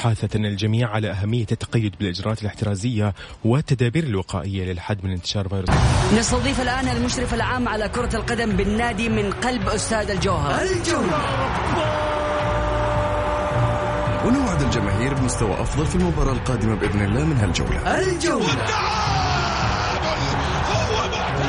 حاثة الجميع على أهمية التقيد بالإجراءات الاحترازية والتدابير الوقائية للحد من انتشار فيروس. نستضيف الآن المشرف العام على كرة القدم بالنادي من قلب أستاذ الجوهر الجوهر. ونوعد الجماهير بمستوى أفضل في المباراة القادمة بإذن الله من هالجولة. الجولة!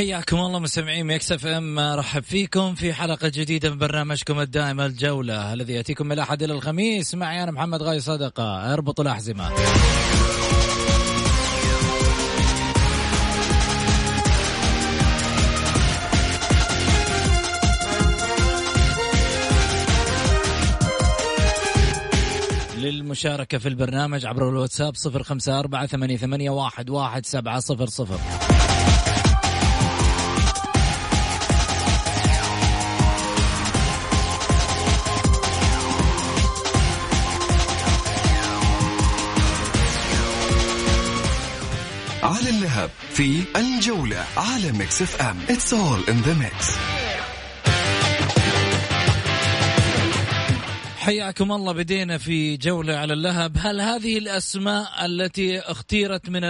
حياكم الله مستمعين Mix FM نرحب فيكم في حلقة جديدة من برنامجكم الدائم الجولة الذي يأتيكم من الأحد إلى الخميس. معي أنا محمد غازي صدقة اربطوا الأحزمة. للمشاركة في البرنامج عبر الواتساب صفر خمسة أربعة ثمانية واحد, واحد سبعة صفر صفر. على اللهب في الجولة على Mix FM. It's all in the mix. حياكم الله بدينا في جولة على اللهب هل هذه الأسماء التي اختيرت من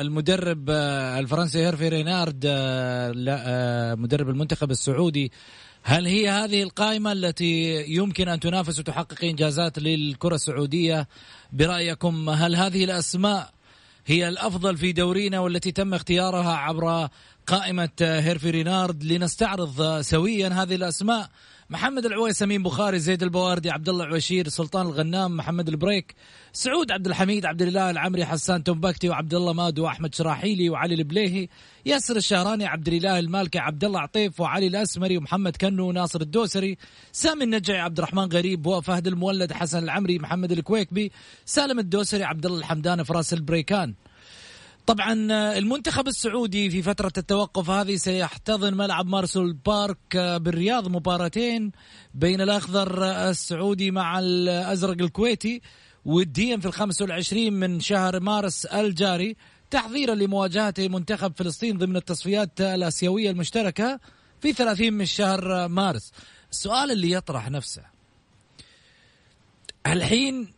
المدرب الفرنسي هيرفي رينارد مدرب المنتخب السعودي هل هي هذه القائمة التي يمكن أن تنافس وتحقق إنجازات للكرة السعودية؟ برأيكم هل هذه الأسماء هي الأفضل في دورينا والتي تم اختيارها عبر قائمة هيرفي رينارد. لنستعرض سويا هذه الأسماء. محمد العويس أمين بخاري زيد البواردي عبد الله العويشير سلطان الغنام محمد البريك سعود عبد الحميد عبد الاله العمري حسان تومبكتي وعبد الله مادو وأحمد شراحيلي وعلي البليهي ياسر الشهراني عبد الإله المالكي عبد الله عطيف وعلي الأسمري ومحمد كنو وناصر الدوسري سامي النجعي عبد الرحمن غريب وفهد المولد حسن العمري محمد الكويكبي سالم الدوسري عبد الله الحمدان فراس البريكان. طبعا المنتخب السعودي في فترة التوقف هذه سيحتضن ملعب مارسول بارك بالرياض مباراتين بين الأخضر السعودي مع الأزرق الكويتي وديا في الخامس والعشرين من شهر مارس الجاري. تحضيرا لمواجهة منتخب فلسطين ضمن التصفيات الآسيوية المشتركة في 30 من شهر مارس. السؤال اللي يطرح نفسه الحين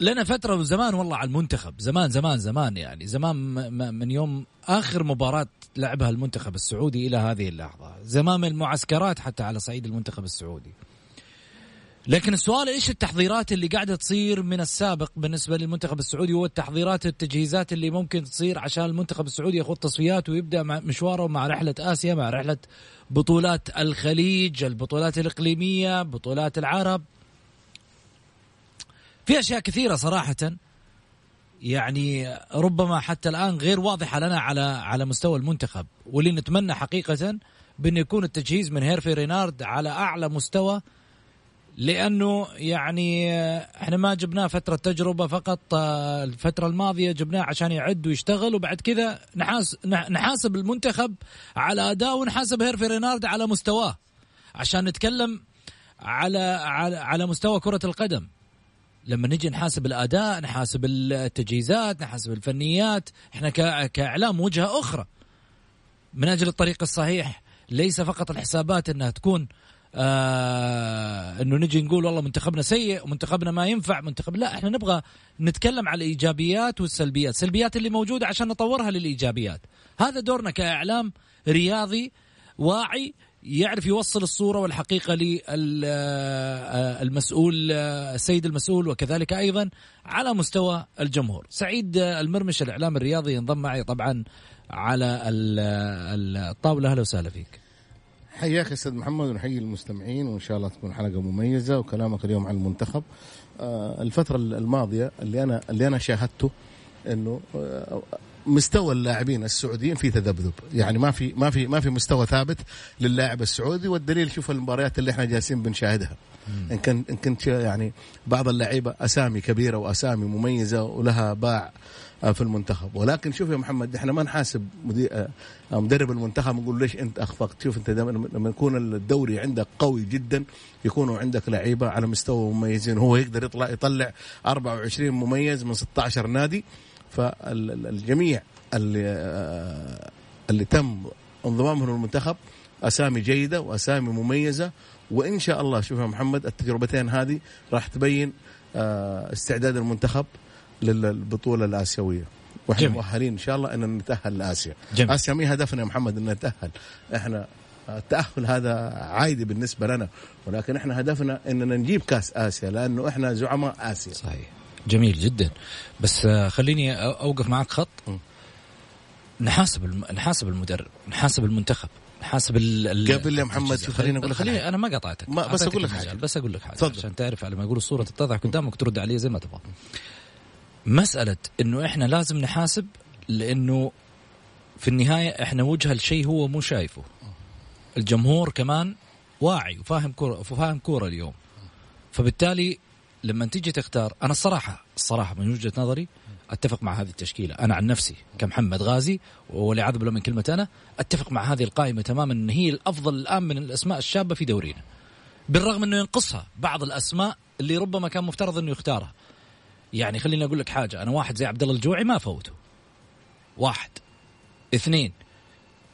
لنا فترة زمان والله على المنتخب. زمان زمان زمان يعني. زمان من يوم آخر مباراة لعبها المنتخب السعودي إلى هذه اللحظة. زمان من المعسكرات حتى على صعيد المنتخب السعودي. لكن السؤال إيش التحضيرات اللي قاعدة تصير من السابق بالنسبة للمنتخب السعودي؟ والتحضيرات التجهيزات اللي ممكن تصير عشان المنتخب السعودي يخوض تصفيات ويبدأ مع مشواره مع رحلة آسيا مع رحلة بطولات الخليج البطولات الإقليمية بطولات العرب. في أشياء كثيرة صراحة. يعني ربما حتى الآن غير واضحة لنا على على مستوى المنتخب. واللي نتمنى حقيقة بانه يكون التجهيز من هيرفي رينارد على أعلى مستوى لأنه يعني إحنا ما جبناه فترة تجربة فقط الفترة الماضية جبناه عشان يعد ويشتغل وبعد كذا نحاس نحاسب المنتخب على أداء ونحاسب هيرفي رينارد على مستواه. عشان نتكلم على على على مستوى كرة القدم. لما نجي نحاسب الأداء نحاسب التجهيزات نحاسب الفنيات إحنا كإعلام وجهة أخرى. من أجل الطريق الصحيح ليس فقط الحسابات إنها تكون آه إنه نجي نقول والله منتخبنا سيء ومنتخبنا ما ينفع منتخب لا إحنا نبغى نتكلم على الإيجابيات والسلبيات السلبيات اللي موجودة عشان نطورها للإيجابيات. هذا دورنا كإعلام رياضي واعي يعرف يوصل الصورة والحقيقة للمسؤول السيد المسؤول وكذلك أيضا على مستوى الجمهور. سعيد المرمش الإعلام الرياضي ينضم معي طبعا على الطاولة أهلا وسهلا فيك. حياك أستاذ محمد ونحيي المستمعين وإن شاء الله تكون حلقة مميزة وكلامك اليوم عن المنتخب. آه، الفترة الماضية اللي أنا اللي أنا شاهدته إنه آه، مستوى اللاعبين السعوديين في تذبذب. يعني ما في ما في ما في مستوى ثابت للاعب السعودي والدليل شوف المباريات اللي إحنا جالسين بنشاهدها. إن كان إن كنت يعني بعض اللعيبة أسامي كبيرة وأسامي مميزة ولها باع آه، في المنتخب. ولكن شوف يا محمد إحنا ما نحاسب مدير آه، مدرب المنتخب نقول ليش أنت أخفقت؟ شوف أنت لما يكون الدوري عندك قوي جدا يكونوا عندك لعيبة على مستوى مميزين. هو يقدر يطلع يطلع 24 مميز من 16 نادي. فالجميع اللي آه، اللي تم انضمامهم للمنتخب أسامي جيدة وأسامي مميزة وإن شاء الله شوف يا محمد التجربتين هذه راح تبين استعداد المنتخب للبطولة الآسيوية. وإحنا. مؤهلين إن شاء الله ان نتأهل لآسيا. جميل. آسيا مي هدفنا يا محمد ان نتأهل. إحنا التأهل هذا عادي بالنسبة لنا ولكن إحنا هدفنا إننا نجيب كأس آسيا لأنه إحنا زعماء آسيا. صحيح. جميل جدا. بس آه، خليني أوقف معك خط. نحاسب الم... نحاسب المدرب نحاسب المنتخب نحاسب ال قبل يا محمد خليني أقول لك خليني أنا ما قطعتك. ما بس أقول لك حاجة. بس أقول لك حاجة عشان تعرف على ما يقول الصورة تتضح قدامك ترد علي زي ما تبغى. مسألة إنه إحنا لازم نحاسب لإنه في النهاية إحنا وجه الشيء هو مو شايفه. الجمهور كمان واعي وفاهم كوره وفاهم كورة اليوم. فبالتالي لما تيجي تختار أنا الصراحة الصراحة من وجهة نظري أتفق مع هذه التشكيلة. أنا عن نفسي كمحمد غازي ولي عذب من كلمه أنا أتفق مع هذه القائمة تماما إن هي الأفضل الآن من الأسماء الشابة في دورينا. بالرغم إنه ينقصها بعض الأسماء اللي ربما كان مفترض إنه يختارها. يعني خليني أقول لك حاجة أنا واحد زي عبد الله الجوعي ما فوته. واحد. اثنين.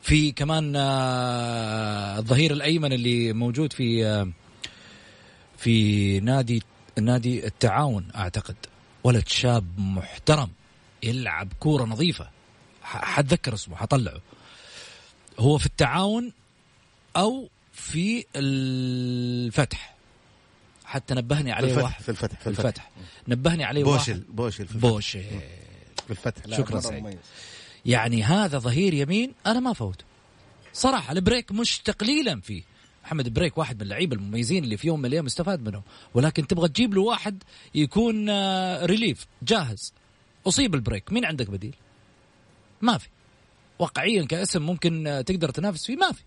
في كمان آه، الظهير الأيمن اللي موجود في آه، في نادي نادي التعاون أعتقد ولد شاب محترم يلعب كورة نظيفة. حتذكر اسمه حطلعه. هو في التعاون أو في الفتح. حتى نبهني عليه في الفتح واحد. في الفتح في الفتح, الفتح. نبهني عليه بوشل واحد. بوشل في الفتح. بوشل. في الفتح. شكرا سعيد. يعني هذا ظهير يمين أنا ما فوت. صراحة البريك مش تقليلا فيه. محمد بريك واحد من اللعيبة المميزين اللي في يوم من الأيام استفاد منهم. ولكن تبغى تجيب له واحد يكون رديف آه، جاهز. أصيب البريك. مين عندك بديل؟ ما في. واقعيا كاسم ممكن آه، تقدر تنافس فيه. ما في.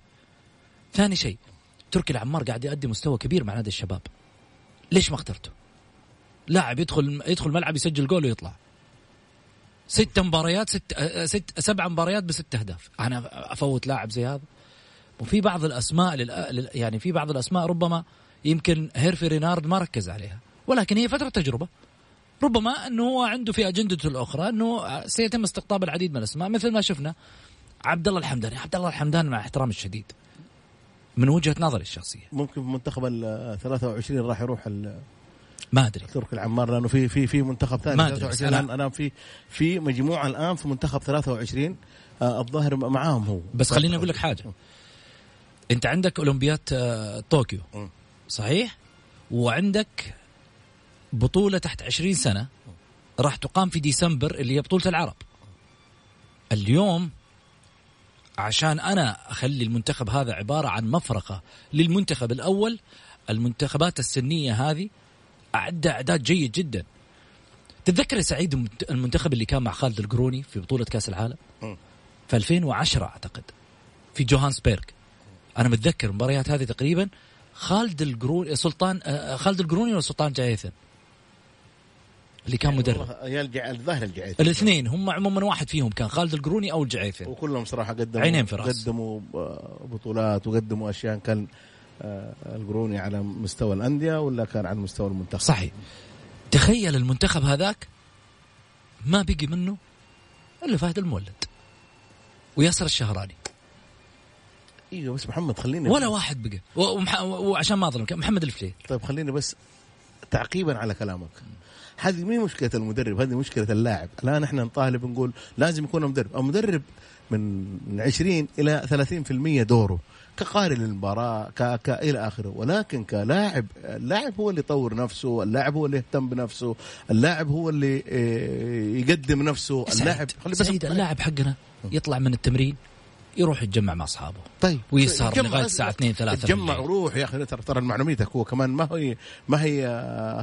ثاني شيء تركي العمار قاعد يؤدي مستوى كبير مع نادي الشباب. ليش ما اخترته؟ لاعب يدخل يدخل ملعب يسجل جول ويطلع. ست مباريات ست, آه، ست سبع مباريات بست أهداف. أنا أفوت لاعب زي هذا. وفي بعض الأسماء لل... يعني في بعض الأسماء ربما يمكن هيرفي رينارد ما ركز عليها. ولكن هي فترة تجربة. ربما إنه هو عنده في أجندته الأخرى إنه سيتم استقطاب العديد من الأسماء. مثل ما شفنا عبد الله الحمداني. عبد الله الحمداني مع احترامي الشديد. من وجهة نظري الشخصية. ممكن في منتخب ال 23 راح يروح ما أدري. ترك العمار لأنه في في في منتخب ثاني ما 23 الآن أنا في في مجموعة الآن في منتخب 23 آه الظاهر معاهم هو. بس خليني أقول لك حاجة. انت عندك اولمبياد آه، طوكيو صحيح؟ وعندك بطولة تحت 20 سنة راح تقام في ديسمبر اللي هي بطولة العرب. اليوم عشان أنا أخلي المنتخب هذا عبارة عن مفرقة للمنتخب الأول المنتخبات السنية هذه أعد أعداد جيد جدا. تتذكر يا سعيد المنتخب اللي كان مع خالد القروني في بطولة كأس العالم؟ في 2010 أعتقد في جوهانسبيرغ أنا متذكر المباريات هذه تقريبا خالد القروني سلطان آه، خالد القروني ولا سلطان جعيثن اللي كان مدرب. الظاهر الجعيثن الاثنين هم عموما واحد فيهم كان خالد القروني أو الجعيثن وكلهم صراحة قدموا عينين في رأس. قدموا بطولات وقدموا أشياء كان آه، القروني على مستوى الأندية ولا كان على مستوى المنتخب. صحيح. تخيل المنتخب هذاك ما بقي منه إلا فهد المولد وياسر الشهراني. إيوه بس محمد خليني ولا واحد بقى. ومح... وعشان ما اظلم محمد الفلي طيب خليني بس تعقيبا على كلامك. هذه مين مشكلة المدرب؟ هذه مشكلة اللاعب. الآن إحنا نطالب نقول لازم يكون مدرب. المدرب من 20 إلى 30% دوره كقارئ للمباراة ك... ك إلى آخره. ولكن كلاعب اللاعب هو اللي يطور نفسه اللاعب هو اللي يهتم بنفسه اللاعب هو اللي آه، يقدم نفسه. اللاعب خلي بس اللاعب حقنا يطلع من التمرين يروح يتجمع مع أصحابه. طيب. ويسهر لغاية الساعة 2 3 تجمع وروح يا أخي. ترى ترى معلوميتك هو كمان. ما هي ما هي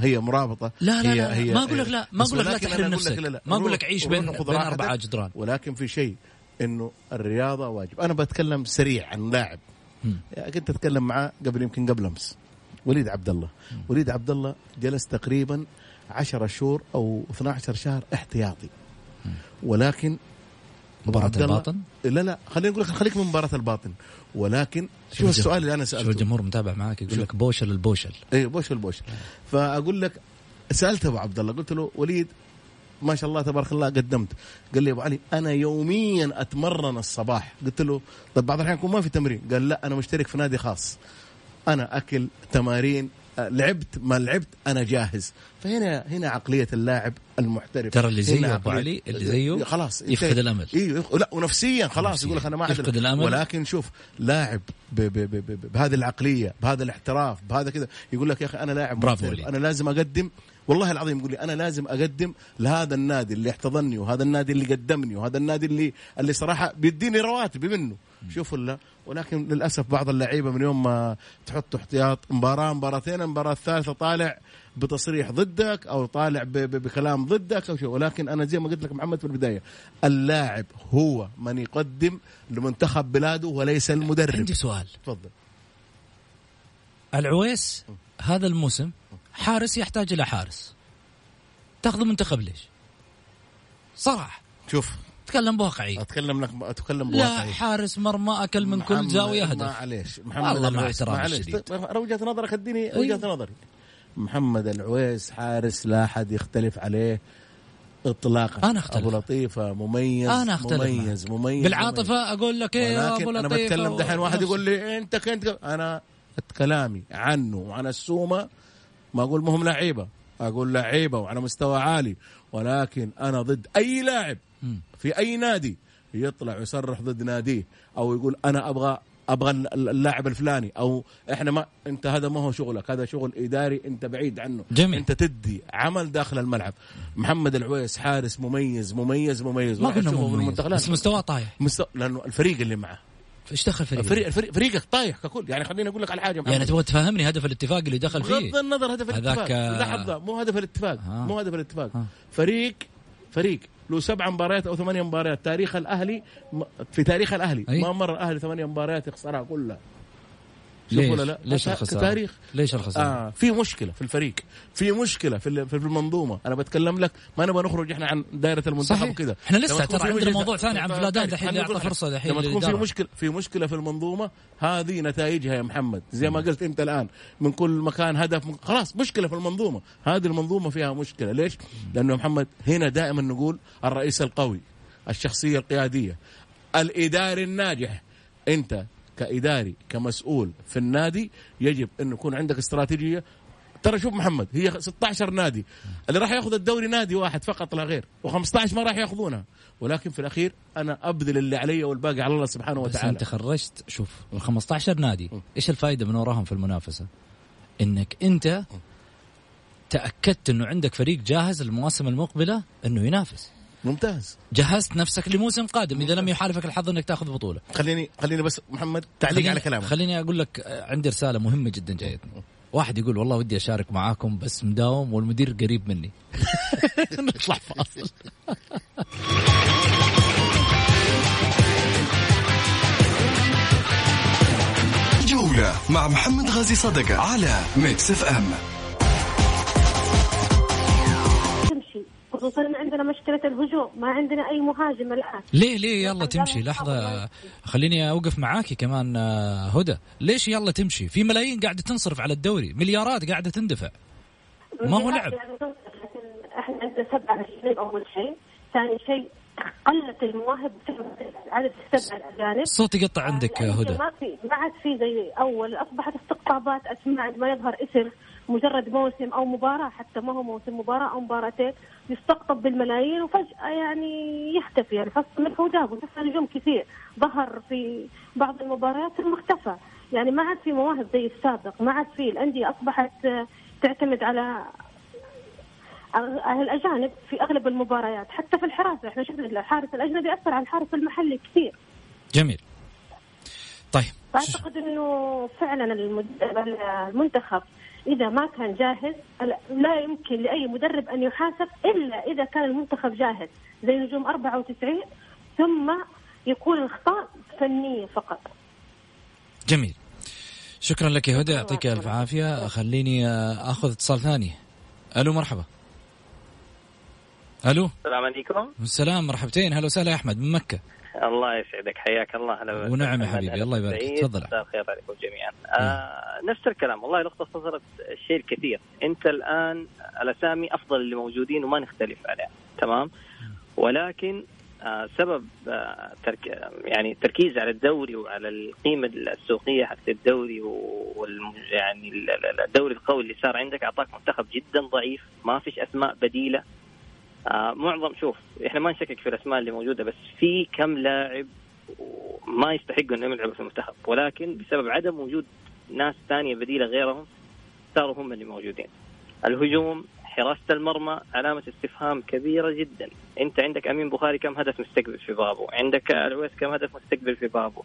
هي مرابطة. لا لا هي لا، هي ما أقول لك لا، ما بس أقول لك لا تحرم نفسك. لا لا، ما روح- لك عيش بين- بين. أربعة جدران. ولكن في شيء إنه الرياضة واجب. أنا بتكلم سريع عن لاعب. كنت أتكلم معاه قبل يمكن قبل أمس. وليد عبد الله. وليد عبد الله جلس تقريبا 10 شهور أو 12 شهر احتياطي. ولكن مباراة الباطن؟ لا لا خلينا نقول خليك من مباراة الباطن. ولكن شوف السؤال اللي أنا شوف سالته الجمهور متابع معاك يقول لك بوشل البوشل. اي بوش البوش فأقول لك سالت أبو عبد الله قلت له وليد ما شاء الله تبارك الله قدمت. قال لي أبو علي أنا يوميا أتمرن الصباح. قلت له طيب بعض الأحيان يكون ما في تمرين. قال لا أنا مشترك في نادي خاص. أنا أكل تمارين لعبت ما لعبت أنا جاهز فهنا هنا عقلية اللاعب المحترف ترى اللي زيه عقلية- علي، اللي زيه خلاص يفقد. الأمل. أيوه لا ونفسيا خلاص. يقول لك أنا ما. يفقد الأمل. ولكن شوف لاعب ب ب ب ب بهذه العقلية بهذا الاحتراف بهذا كذا يقول لك يا أخي أنا لاعب برافو. أنا لازم أقدم والله العظيم يقول لي أنا لازم أقدم لهذا النادي اللي احتضني وهذا النادي اللي قدمني وهذا النادي اللي اللي صراحة بيديني رواتبي منه. شوفوا لا ولكن للأسف بعض اللعيبة من يوم ما تحط احتياط مباراة مباراتين المباراة الثالثة طالع بتصريح ضدك أو طالع بكلام ضدك أو شيء ولكن أنا زي ما قلت لك محمد في البداية اللاعب هو من يقدم لمنتخب بلاده وليس المدرب. عندي سؤال. تفضل. العويس هذا الموسم حارس يحتاج إلى حارس تاخذ منتخب ليش؟ صراحة شوف تكلم بواقعيه أتكلم لك أتكلم لا بواقعية. حارس مرمى أكل من كل زاوية هدف عليش محمد والله مع معليش. الشديد. طيب، أنا وجهة نظرك أديني أيوه. وجهة نظري محمد العويس حارس لا أحد يختلف عليه اطلاقا أنا أختلف. أبو لطيفة مميز أنا أختلف مميز معك. مميز بالعاطفة أقول لك إيه يا أبو ولكن أنا بتكلم دحين واحد يقول لي إنت كنت أنا كلامي عنه وعن السومة ما أقول مهم لعيبة أقول لعيبة وعلى مستوى عالي ولكن أنا ضد أي لاعب. في أي نادي يطلع ويصرح ضد ناديه أو يقول أنا أبغى أبغى اللاعب الفلاني أو إحنا ما أنت هذا ما هو شغلك هذا شغل إداري أنت بعيد عنه. جميل. أنت تدي عمل داخل الملعب. محمد العويس حارس مميز مميز مميز. ما في مميز بس مستواه طايح. مستوى لأنه الفريق اللي معه. إيش دخل فريق الفريق الفريق فريقك طايح ككل يعني خليني أقول لك على حاجة يعني. تبغى تفهمني هدف الاتفاق اللي دخل بغض فيه النظر هدف هذاك، الاتفاق آه، لحظة مو هدف الاتفاق آه. مو هدف الاتفاق آه. فريق فريق له سبع مباريات أو ثمانية مباريات تاريخ الأهلي في تاريخ الأهلي أي. ما مر الأهلي ثمانية مباريات يخسرها كلها شوف ليش؟ ولا لا؟ ليش الخسارة؟ كتاريخ ليش الخسارة؟ آه في مشكلة في الفريق. في مشكلة في في المنظومة. أنا بتكلم لك ما نبغى نخرج إحنا عن دائرة المنتخب. وكذا. إحنا لسه ترى عندنا موضوع ثاني عن فلادان دحين لك، فرصة دحين لما تكون في. مشكله في مشكلة في المنظومة هذه نتائجها يا محمد. زي ما قلت أنت الآن من كل مكان هدف من خلاص مشكلة في المنظومة. هذه المنظومة فيها مشكلة. ليش؟ لأنه محمد هنا دائما نقول الرئيس القوي الشخصية القيادية الإداري الناجح. أنت كإداري كمسؤول في النادي يجب انه يكون عندك استراتيجية. ترى شوف محمد هي 16 نادي. اللي راح ياخذ الدوري نادي واحد فقط لا غير و15 ما راح ياخذونها. ولكن في الأخير أنا أبذل اللي علي والباقي على الله سبحانه بس وتعالى. أنت خرجت شوف ال 15 نادي إيش الفائده من وراهم في المنافسة؟ إنك أنت تأكدت إنه عندك فريق جاهز للمواسم المقبلة إنه ينافس. ممتاز. جهزت نفسك لموسم قادم إذا لم يحالفك الحظ إنك تأخذ بطولة. خليني خليني بس محمد تعليق خليني- على كلامك. خليني أقول لك عندي رسالة مهمة جدا جايتني واحد يقول والله ودي أشارك معاكم بس مداوم والمدير قريب مني. نطلع فاصل. جولة مع محمد غازي صدقة على Mix FM خصوصا ان عندنا مشكلة الهجوم ما عندنا أي مهاجم الآن. ليه ليه؟ يلا تمشي لحظة. خليني أوقف معاكي كمان آه، هدى. ليش يلا تمشي؟ في ملايين قاعدة تنصرف على الدوري مليارات قاعدة تندفع. ما هو لعب. إحنا عندنا أجانب أول شيء. ثاني شيء قلت المواهب بسبب عدد السبعه الاجانب الصوت يقطع عندك آه، هدى. ما في ما عاد في زي أول أصبحت استقطابات أسماء عندما يظهر اسم. مجرد موسم أو مباراة حتى ما هو موسم مباراة أو مباراتين يستقطب بالملايين وفجأة يعني يختفي يعني فصل من فوجاه وشفنا نجوم كثير. ظهر في بعض المباريات ثم اختفى يعني ما عاد في مواهب زي السابق. ما عاد في الأندية أصبحت آه، تعتمد على الأجانب في أغلب المباريات. حتى في الحراسه إحنا شفنا الحارس الأجنبي أثر على الحارس المحلي كثير. جميل. طيب فأعتقد إنه فعلا المنتخب إذا ما كان جاهز لا يمكن لأي مدرب أن يحاسب إلا إذا كان المنتخب جاهز زي نجوم 94 ثم يكون الاخطاء فنيه فقط. جميل. شكرا لك يا هدى يعطيك ألف عافية. خليني آه، آخذ اتصال ثاني. ألو مرحبا. ألو. السلام عليكم. السلام مرحبتين. هلا وسهلا يا أحمد من مكة؟ الله يسعدك حياك الله. هلا. ونعم يا حبيبي، الله يبارك. تفضل. مساء الخير عليكم جميعا. آه نفس الكلام. والله لو اختصرت الشيء الكثير أنت الآن الأسامي أفضل اللي موجودين وما نختلف عليها. تمام؟ ولكن آه سبب آه ترك يعني التركيز على الدوري وعلى القيمة السوقية حق الدوري وال يعني ال- ال- الدوري القوي اللي صار عندك أعطاك منتخب جدا ضعيف. ما فيش أسماء بديلة. معظم شوف إحنا ما نشكك في الأسماء اللي موجودة بس في كم لاعب ما يستحقوا إنهم يلعبوا في المنتخب. ولكن بسبب عدم وجود ناس ثانية بديلة غيرهم صاروا هم اللي موجودين. الهجوم حراسة المرمى علامة استفهام كبيرة جدا، أنت عندك أمين بخاري كم هدف مستقبل في بابه، عندك العويس كم هدف مستقبل في بابه،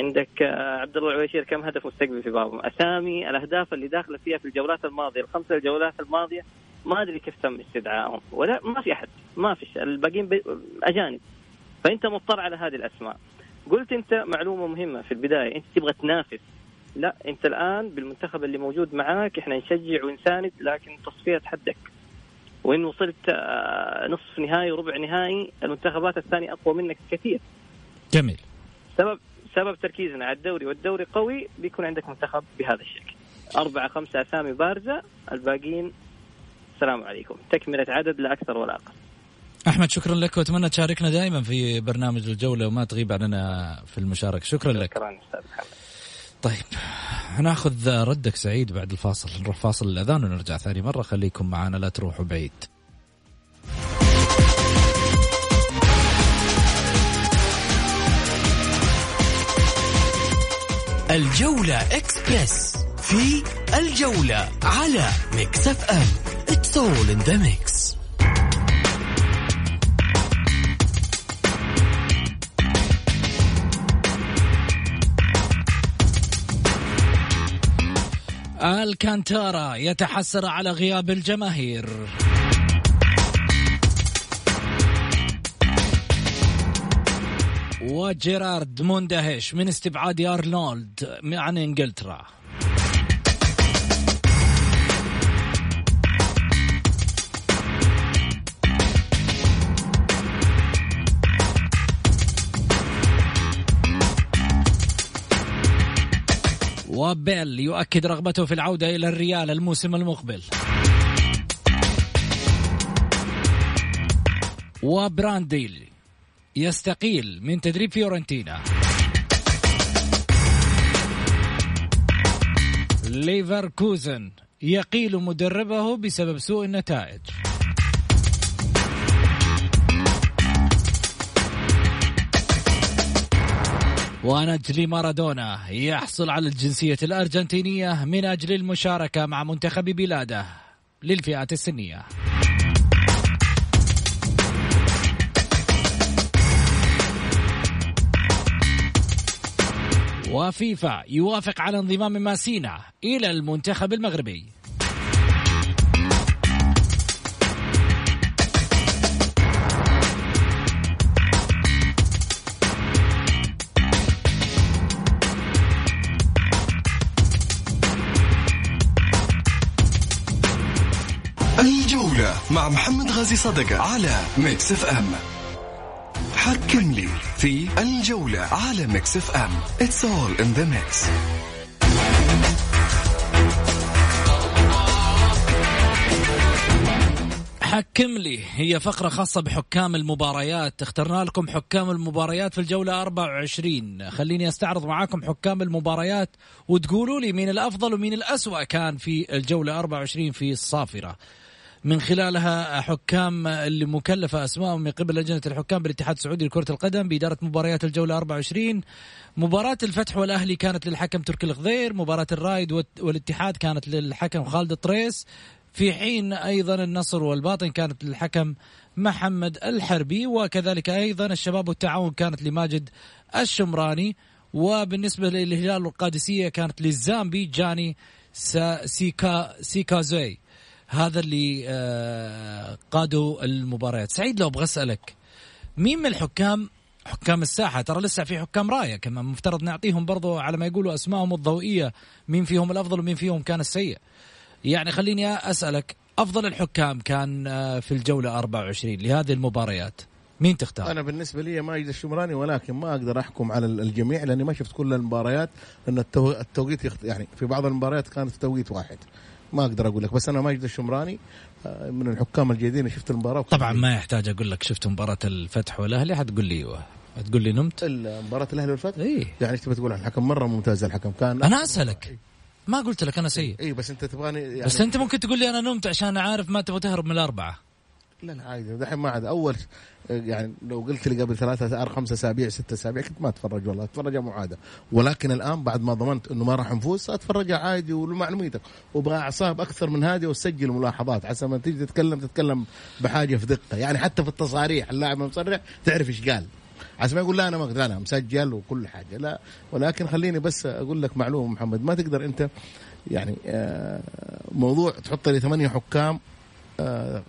عندك آه، عبد الله العويشير كم هدف مستقبل في بابه، أسامي الأهداف اللي داخلة فيها في الجولات الماضية، الخمسة الجولات الماضية ما أدري كيف تم استدعائهم. ولا ما في أحد. ما في الباقيين أجانب. فأنت مضطر على هذه الأسماء. قلت أنت معلومة مهمة في البداية. أنت تبغى تنافس. لا أنت الآن بالمنتخب اللي موجود معاك إحنا نشجع ونساند لكن تصفية تحدك وإن وصلت آه، نصف نهائي وربع نهائي المنتخبات الثانية أقوى منك كثير. جميل. سبب سبب تركيزنا على الدوري. والدوري قوي بيكون عندك منتخب بهذا الشكل. أربعة خمسة أسامي بارزة. الباقيين السلام عليكم. تكملة عدد لا أكثر ولا أقل. أحمد شكرا لك. وأتمنى تشاركنا دائما في برنامج الجولة وما تغيب عننا في المشاركة. شكرا لك. شكرا أستاذ محمد. طيب هناخذ ردك سعيد بعد الفاصل. نروح فاصل الأذان ونرجع ثاني مرة. خليكم معنا لا تروحوا بعيد. الجولة إكسبرس في الجولة على Mix FM. It's all in the mix. الكانتارا يتحسر على غياب الجماهير. وجيرارد مندهش من استبعاد أرنولد عن إنجلترا. وبيل يؤكد رغبته في العودة إلى الريال الموسم المقبل. وبرانديل يستقيل من تدريب فيورنتينا. ليفركوزن يقيل مدربه بسبب سوء النتائج. ونجلي مارادونا. يحصل على الجنسية الأرجنتينية من أجل المشاركة مع منتخب بلاده للفئات السنية. وفيفا يوافق على انضمام ماسينا إلى المنتخب المغربي. مع محمد غازي صدقة على ميكس اف ام حكم لي في الجولة على ميكس اف ام It's all in the mix. حكم لي. هي فقرة خاصة بحكام المباريات. اخترنا لكم حكام المباريات في الجولة 24 خليني أستعرض معاكم حكام المباريات وتقولوا لي مين الأفضل ومين الأسوأ كان في الجولة 24 في الصافرة. من خلالها حكام اللي مكلفة أسمائهم من قبل لجنة الحكام بالاتحاد السعودي لكرة القدم بإدارة مباريات الجولة 24 مباراة الفتح والأهلي كانت للحكم تركي الخضير مباراة الرايد والاتحاد كانت للحكم خالد طريس. في حين أيضا النصر والباطن كانت للحكم محمد الحربي وكذلك أيضا الشباب والتعاون كانت لماجد الشمراني. وبالنسبة للهلال والقادسية كانت للزامبي جاني سيكا سيكازوي. هذا اللي آه، قادوا المباريات سعيد لو أبغى أسألك مين من الحكام حكام الساحة ترى لسه في حكام راية كمان مفترض نعطيهم برضو على ما يقولوا أسمائهم الضوئية مين فيهم الأفضل ومين فيهم كان السيء يعني خليني أسألك أفضل الحكام كان آه، في الجولة 24 لهذه المباريات مين تختار؟ أنا بالنسبة لي ماجد الشمراني ولكن ما أقدر أحكم على الجميع لأني ما شفت كل المباريات لأن التو- التوقيت. يعني في بعض المباريات كانت في توقيت واحد ما أقدر أقول لك بس أنا ماجد الشمراني آه، من الحكام الجيدين شفت المباراة. طبعا ما يحتاج أقول لك شفت مباراة الفتح والأهلي حتقول لي أيوه. تقول لي نمت؟ مباراة الأهلي والفتح؟ إيه. يعني إيش تبي تقول عن الحكم؟ مرة ممتاز الحكم. كان أنا أسألك. ما قلت لك أنا سيء. اي بس أنت تبغاني يعني بس أنت ممكن تقول لي أنا نمت عشان عارف ما تبغى تهرب من الأربعة. لا لا عادي. دحين ما عاد أول يعني لو قلت لي قبل ثلاثة أر خمسة أسابيع ستة أسابيع كنت ما أتفرج والله. أتفرج معادة. ولكن الآن بعد ما ضمنت إنه ما راح نفوز أتفرج عادي ولمعلوميتك وأبغى أعصاب أكثر من هذه وسجل ملاحظات. عسى ما تيجي تتكلم تتكلم بحاجة في دقة. يعني حتى في التصاريح اللاعب المصرح تعرف إيش قال. عشان ما يقول لا أنا ما لا لا مسجل وكل حاجة. لا ولكن خليني بس أقول لك معلومة محمد. ما تقدر أنت يعني آه، موضوع تحط لي ثمانية حكام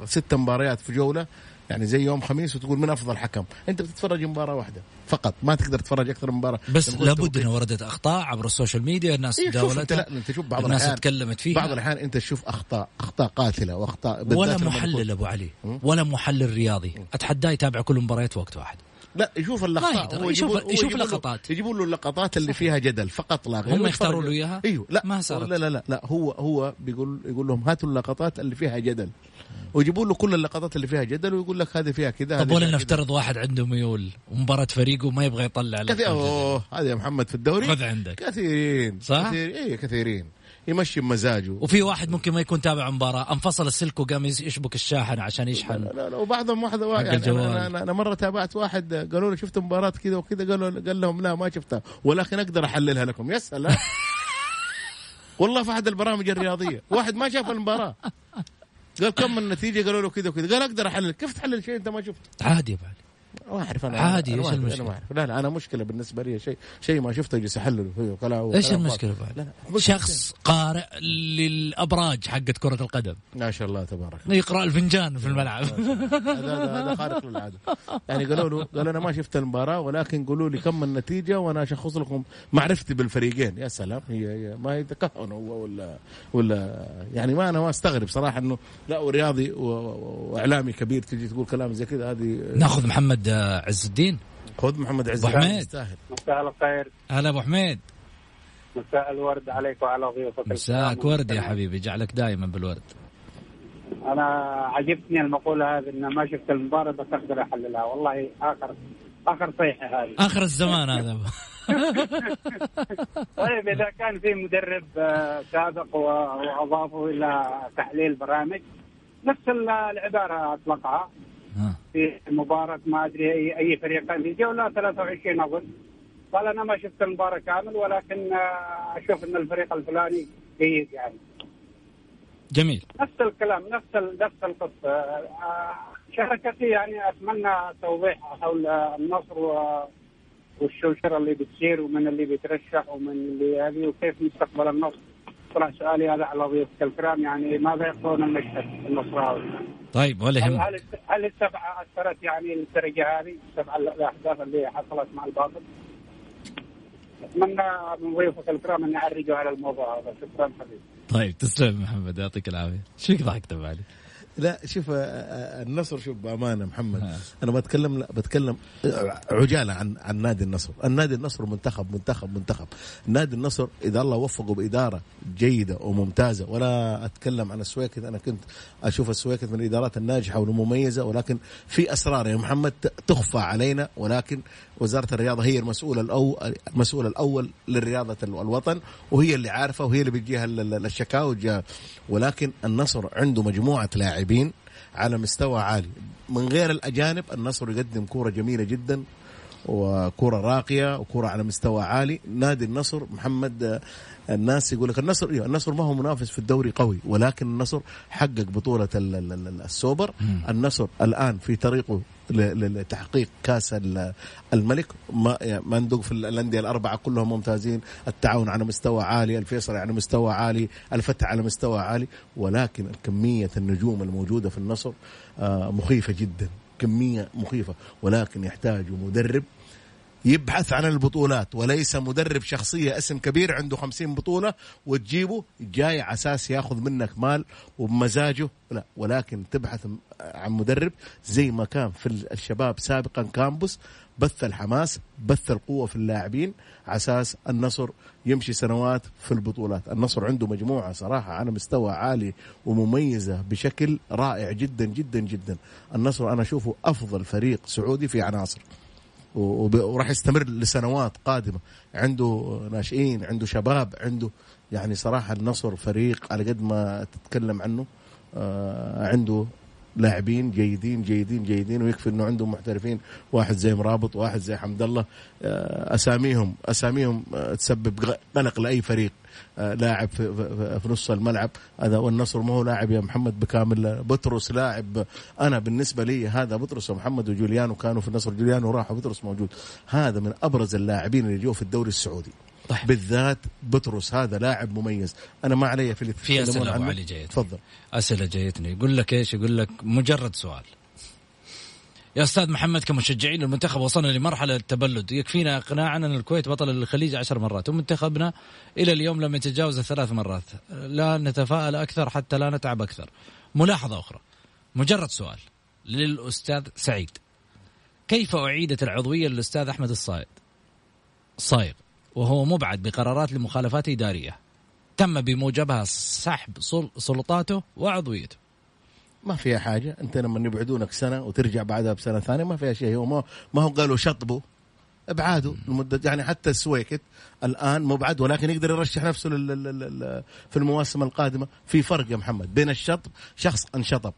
ست مباريات في جولة يعني زي يوم خميس وتقول من أفضل حكم. أنت بتتفرج مباراة واحدة فقط ما تقدر تتفرج أكثر من مباراة. بس لابد. ان وردت أخطاء عبر السوشيال ميديا الناس إيه أنت تداولتها لا أنت شوف بعض الناس تكلمت فيها. بعض الأحيان أنت تشوف أخطاء أخطاء قاتلة وأخطاء ولا محلل أبو علي? ولا محلل رياضي. اتحداه يتابع كل المباريات في وقت واحد. لا يشوف اللقطات يشوف- يشوف لقطات. يجيبوا له اللقطات اللي فيها جدل فقط لا غير. هم. يختاروا له إياها؟ أيوه لا. ما صارت. لا لا لا, لا. هو هو بيقول يقول لهم هاتوا اللقطات اللي فيها جدل. ويجيبوا له كل اللقطات اللي فيها جدل ويقول لك هذه فيها كذا طب ولا. نفترض واحد عنده ميول ومباراة فريقه ما يبغى يطلع كثير. أوه هذا يا محمد في الدوري؟ خذ عندك. كثيرين. صح؟ كثير إيه كثيرين. يمشي بمزاجه. وفي واحد ممكن ما يكون تابع مباراة. انفصل السلك وقام يشبك الشاحن عشان يشحن. لا لا وبعضهم واحد يعني الجوال. أنا, أنا, أنا مرة تابعت واحد قالوا له شفت مباراة كذا وكذا؟ قالوا قال لهم لا ما شفتها. ولكن أقدر أحللها لكم. يا سلام. والله في أحد البرامج الرياضية. واحد ما شاف المباراة. قال كم النتيجه قالوا له كذا وكذا. قال أقدر أحلل. كيف تحلل شيء أنت ما شفته؟ عادي يا بعد. ما أعرف أنا عادي، أنا إيش ما أعرف. لا لا أنا مشكلة بالنسبة لي شيء شيء ما شفته اجلس احلله كلام إيش فاضي. بعد؟ لا لا شخص قارئ للأبراج حقت كرة القدم. ما شاء الله تبارك يقرأ الفنجان في الملعب. هذا هذا خارق للعادة. يعني قالوا له قال أنا ما شفت المباراة ولكن قولوا لي كم النتيجة وأنا أشخص لكم معرفتي بالفريقين. يا سلام هي, هي ما هي تكهن هو ولا ولا يعني ما أنا ما أستغرب صراحة إنه لا ورياضي وإعلامي كبير تجي تقول كلام زي كذا هذه ناخذ محمد آه، عز الدين. خذ محمد عز الدين حميد. يستاهل مساء الخير. هلا أبو حميد. مساء الورد عليك وعلى ضيوفك مساك الكرام. ورد يا حبيبي جعلك دائما بالورد. أنا عجبتني المقولة هذه إن ما شفت المباراة بس أقدر أحللها. والله اخر آخر صيحة هذه. آخر الزمان هذا. طيب إذا كان في مدرب آه، سابق وأضافه إلى تحليل برامج نفس ال- العبارة أطلقها. ها. في مباراه ما أدري أي أي فريقين في جوله 23 أظن. قال أنا ما شفت المباراة كامل ولكن آه، أشوف إن الفريق الفلاني جيد يعني. جميل. نفس الكلام نفس نفس القصة. آه، شركتي يعني أتمنى توضيح حول النصر و- والشوشرة اللي بتصير ومن اللي بيترشح ومن اللي هذه وكيف مستقبل النصر. طلع سؤالي هذا على ضيوفك الكرام يعني ماذا يقولون المشهد النصراوي؟ طيب ولا هل يهمك هل هل السبعة أثرت يعني للدرجه هذه السبعه الاحداث اللي حصلت مع الباطل؟ أتمنى من ضيوفك الكرام أن يعرجوا على الموضوع هذا شكرا حبيبي. طيب تسلم محمد يعطيك العافية فيك ضحكت علي لا شوف آه، آه، النصر شوف بأمانة محمد ها. أنا بتكلم لا بتكلم آه، عجالة عن عن نادي النصر، النادي النصر منتخب منتخب منتخب، نادي النصر إذا الله وفقه بإدارة جيدة وممتازة ولا أتكلم عن السويكت أنا كنت أشوف السويكت من الإدارات الناجحة والمميزة ولكن في أسرار يا محمد تخفى علينا ولكن وزارة الرياضة هي المسؤول الأول المسؤول الأول للرياضه ال- الوطن وهي اللي عارفة وهي اللي بتجيها ال- ال- الشكاوى ولكن النصر عنده مجموعة لاعبين على مستوى عالي. من غير الأجانب النصر يقدم كورة جميلة جدا وكرة راقية وكرة على مستوى عالي. نادي النصر محمد آه، الناس يقول لك النصر إيه النصر ما هو منافس في الدوري قوي ولكن النصر حقق بطولة ال- ال- ال- السوبر. النصر الآن في طريقه لتحقيق كاس ال- الملك. ما يعني ما ندوق في الأندية الأربعة كلهم ممتازين. التعاون على مستوى عالي الفيصل على مستوى عالي الفتح على مستوى عالي. ولكن كمية النجوم الموجودة في النصر آه، مخيفة جدا. كمية مخيفة. ولكن يحتاج مدرب يبحث عن البطولات وليس مدرب شخصية اسم كبير عنده خمسين بطولة وتجيبه جاي على أساس ياخذ منك مال وبمزاجه. لا ولكن تبحث عن مدرب زي ما كان في الشباب سابقا. كامبوس بث الحماس بث القوة في اللاعبين على أساس النصر يمشي سنوات في البطولات. النصر عنده مجموعة صراحة على مستوى عالي ومميزة بشكل رائع جدا جدا جدا. النصر أنا أشوفه أفضل فريق سعودي في عناصر. وراح يستمر لسنوات قادمة. عنده ناشئين عنده شباب عنده يعني صراحة النصر فريق على قد ما تتكلم عنه آه عنده لاعبين جيدين جيدين جيدين ويكفي إنه عندهم محترفين واحد زي مرابط واحد زي حمد الله. آه أساميهم أساميهم آه تسبب قلق لأي فريق. لاعب في, في, نص الملعب. هذا والنصر ما هو لاعب يا محمد بكامل. بطرس لاعب. أنا بالنسبة لي هذا بطرس ومحمد وجوليانو كانوا في النصر. جوليانو راح وبطرس موجود. هذا من أبرز اللاعبين اللي جو في الدوري السعودي. طيب. بالذات بطرس هذا لاعب مميز. أنا ما علي في في أسئلة أبو. علي جايتني. تفضل. أسئلة جايتني. يقول لك إيش؟ يقول لك مجرد سؤال. يا أستاذ محمد كمشجعين المنتخب وصلنا لمرحلة التبلد. يكفينا اقناعنا أن الكويت بطل الخليج عشر مرات ومنتخبنا إلى اليوم لم يتجاوز الثلاث مرات. لا نتفائل أكثر حتى لا نتعب أكثر. ملاحظة أخرى مجرد سؤال للأستاذ سعيد. كيف أعيدت العضوية للأستاذ أحمد الصايد؟ الصايغ وهو مبعد بقرارات لمخالفات إدارية. تم بموجبها سحب سل- سلطاته وعضويته. ما فيها حاجة. أنت لما يبعدونك سنة وترجع بعدها بسنة ثانية ما فيها شيء. هو ما, هو قالوا شطبوا ابعاده لمده يعني حتى السويكت الآن مبعد ولكن يقدر يرشح نفسه في المواسم القادمة. في فرق يا محمد بين الشطب شخص انشطب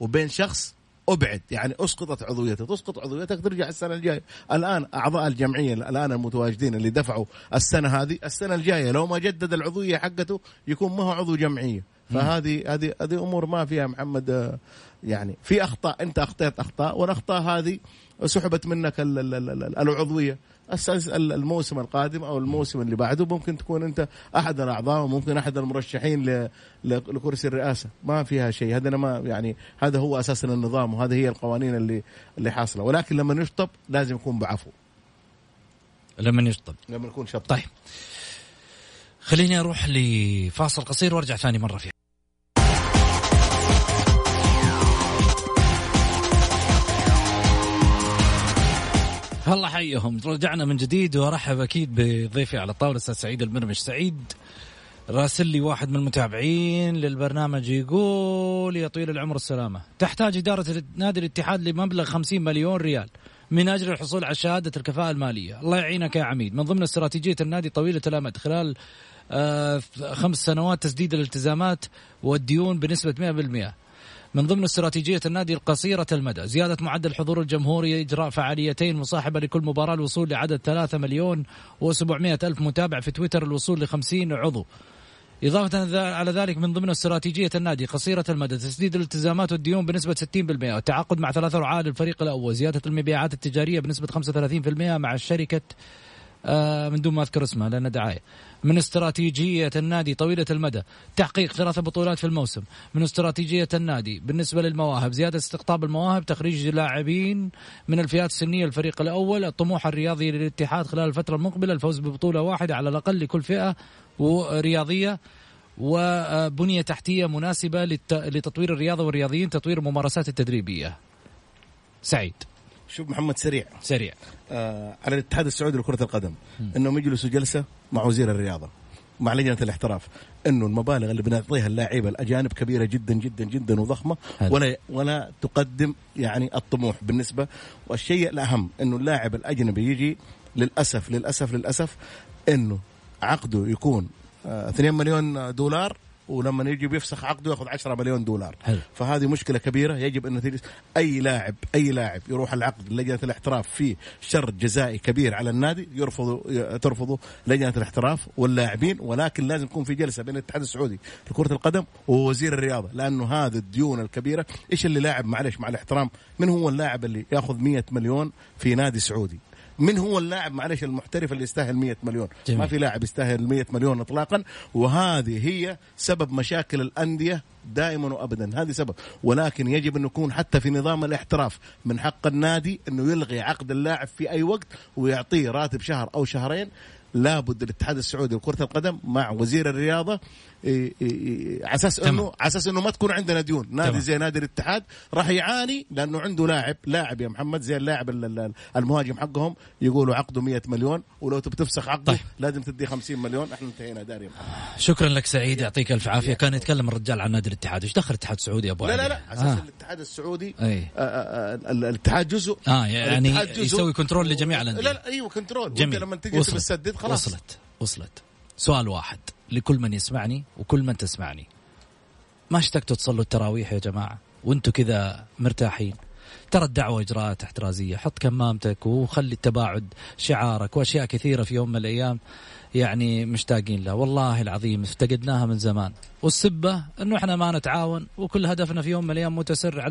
وبين شخص أبعد. يعني أسقطت عضويته تسقط عضويتك ترجع السنة الجاية. الآن أعضاء الجمعية الآن المتواجدين اللي دفعوا السنة هذه السنة الجاية لو ما جدد العضوية حقته يكون ما هو عضو جمعية. فهذه هذه هذه أمور ما فيها محمد آه، يعني في أخطاء أنت أخطيت أخطاء والأخطاء هذه سحبت منك ال- ال- ال- ال- العضوية. الموسم القادم أو الموسم اللي بعده ممكن تكون أنت أحد الأعضاء وممكن أحد المرشحين لكرسي الرئاسة. ما فيها شيء. هذا ما يعني هذا هو أساسا النظام وهذه هي القوانين اللي اللي حاصلة. ولكن لما يشطب لازم يكون بعفو. لما يشطب لما يكون شطب. طيب. خليني أروح لفاصل قصير وأرجع ثاني مرة فيها. الله حيهم رجعنا من جديد وارحب أكيد بضيفي على الطاولة أستاذ سعيد المرمش. سعيد راسل لي واحد من المتابعين للبرنامج يقول يا طويل العمر السلامة تحتاج إدارة نادي الاتحاد لمبلغ 50 مليون ريال من أجل الحصول على شهادة الكفاءة المالية، الله يعينك يا عميد، من ضمن استراتيجية النادي طويلة الأمد خلال آه خمس سنوات تسديد الالتزامات والديون بنسبة 100%. من ضمن استراتيجية النادي القصيرة المدى زيادة معدل الحضور الجمهوري إجراء فعاليتين مصاحبة لكل مباراة الوصول لعدد 3 مليون و700 ألف متابع في تويتر الوصول ل 50 عضو إضافة على ذلك من ضمن استراتيجية النادي قصيرة المدى تسديد الالتزامات والديون بنسبة 60% والتعاقد مع ثلاثة رعاة للفريق الأول زيادة المبيعات التجارية بنسبة 35% مع الشركة آه، من دون ما أذكر اسمها لأن دعاية. من استراتيجية النادي طويلة المدى تحقيق ثلاث بطولات في الموسم، من استراتيجية النادي بالنسبة للمواهب زيادة استقطاب المواهب، تخريج لاعبين من الفئات السنية الفريق الأول، الطموح الرياضي للاتحاد خلال الفترة المقبلة الفوز ببطولة واحدة على الأقل لكل فئة ورياضيه وبنية تحتية مناسبة للت- لتطوير الرياضة والرياضيين، تطوير الممارسات التدريبية. سعيد شوف محمد سريع. سريع. آه على الاتحاد السعودي لكرة القدم. إنهم يجلسوا جلسة مع وزير الرياضة مع لجنة الاحتراف. إنه المبالغ اللي بنعطيها اللاعيبة الأجانب كبيرة جدا جدا جدا وضخمة. حلو. ولا ولا تقدم يعني الطموح. بالنسبة والشيء الأهم إنه اللاعب الأجنبي يجي للأسف للأسف للأسف إنه عقده يكون آه 2 مليون دولار. ولما يجي بيفسخ عقده ياخذ 10 مليون دولار. حلو. فهذه مشكلة كبيرة. يجب أن تجلس. أي لاعب أي لاعب يروح العقد لجنة الاحتراف فيه شرط جزائي كبير على النادي يرفضوا ترفضوا لجنة الاحتراف واللاعبين ولكن لازم يكون في جلسة بين الاتحاد السعودي لكرة القدم ووزير الرياضة. لأنه هذه الديون الكبيرة إيش اللي لاعب؟ معلش مع الاحترام من هو اللاعب اللي ياخذ 100 مليون في نادي سعودي؟ من هو اللاعب معلش المحترف اللي يستاهل 100 مليون؟ جميل. ما في لاعب يستاهل 100 مليون اطلاقا وهذه هي سبب مشاكل الأندية دائما وابدا. هذه سبب. ولكن يجب أن يكون حتى في نظام الاحتراف من حق النادي أنه يلغي عقد اللاعب في أي وقت ويعطيه راتب شهر أو شهرين. لابد الاتحاد السعودي لكرة القدم مع وزير الرياضة إيه على أساس. انه على أساس إنه ما تكون عندنا ديون. نادي تمام. زي نادي الاتحاد راح يعاني لأنه عنده لاعب لاعب يا محمد زي اللاعب ال- ال- المهاجم حقهم. يقولوا عقده 100 مليون ولو تبي تفسخ عقده طيب. لازم تدي 50 مليون. إحنا انتهينا داري يا محمد. شكرا لك سعيد يعطيك ألف عافية. كان يتكلم الرجال عن نادي الاتحاد. إيش دخل الاتحاد السعودي يا أبو لا علي؟ لا. لا على أساس آه. الاتحاد السعودي. آه، آه، آه، الاتحاد جزء. آه يعني جزء. يسوي control لجميع الانديه لا لا أيوه control جميل. لما تجي. تسدد خلاص. وصلت. وصلت. سؤال واحد. لكل من يسمعني وكل من تسمعني. ما اشتقتوا تصلوا التراويح يا جماعة؟ وأنتم كذا مرتاحين. ترى الدعوة إجراءات احترازية. حط كمامتك وخلي التباعد شعارك وأشياء كثيرة في يوم من الأيام يعني مشتاقين لها. والله العظيم افتقدناها من زمان. والسبة أنه إحنا ما نتعاون وكل هدفنا في يوم من الأيام متسرع.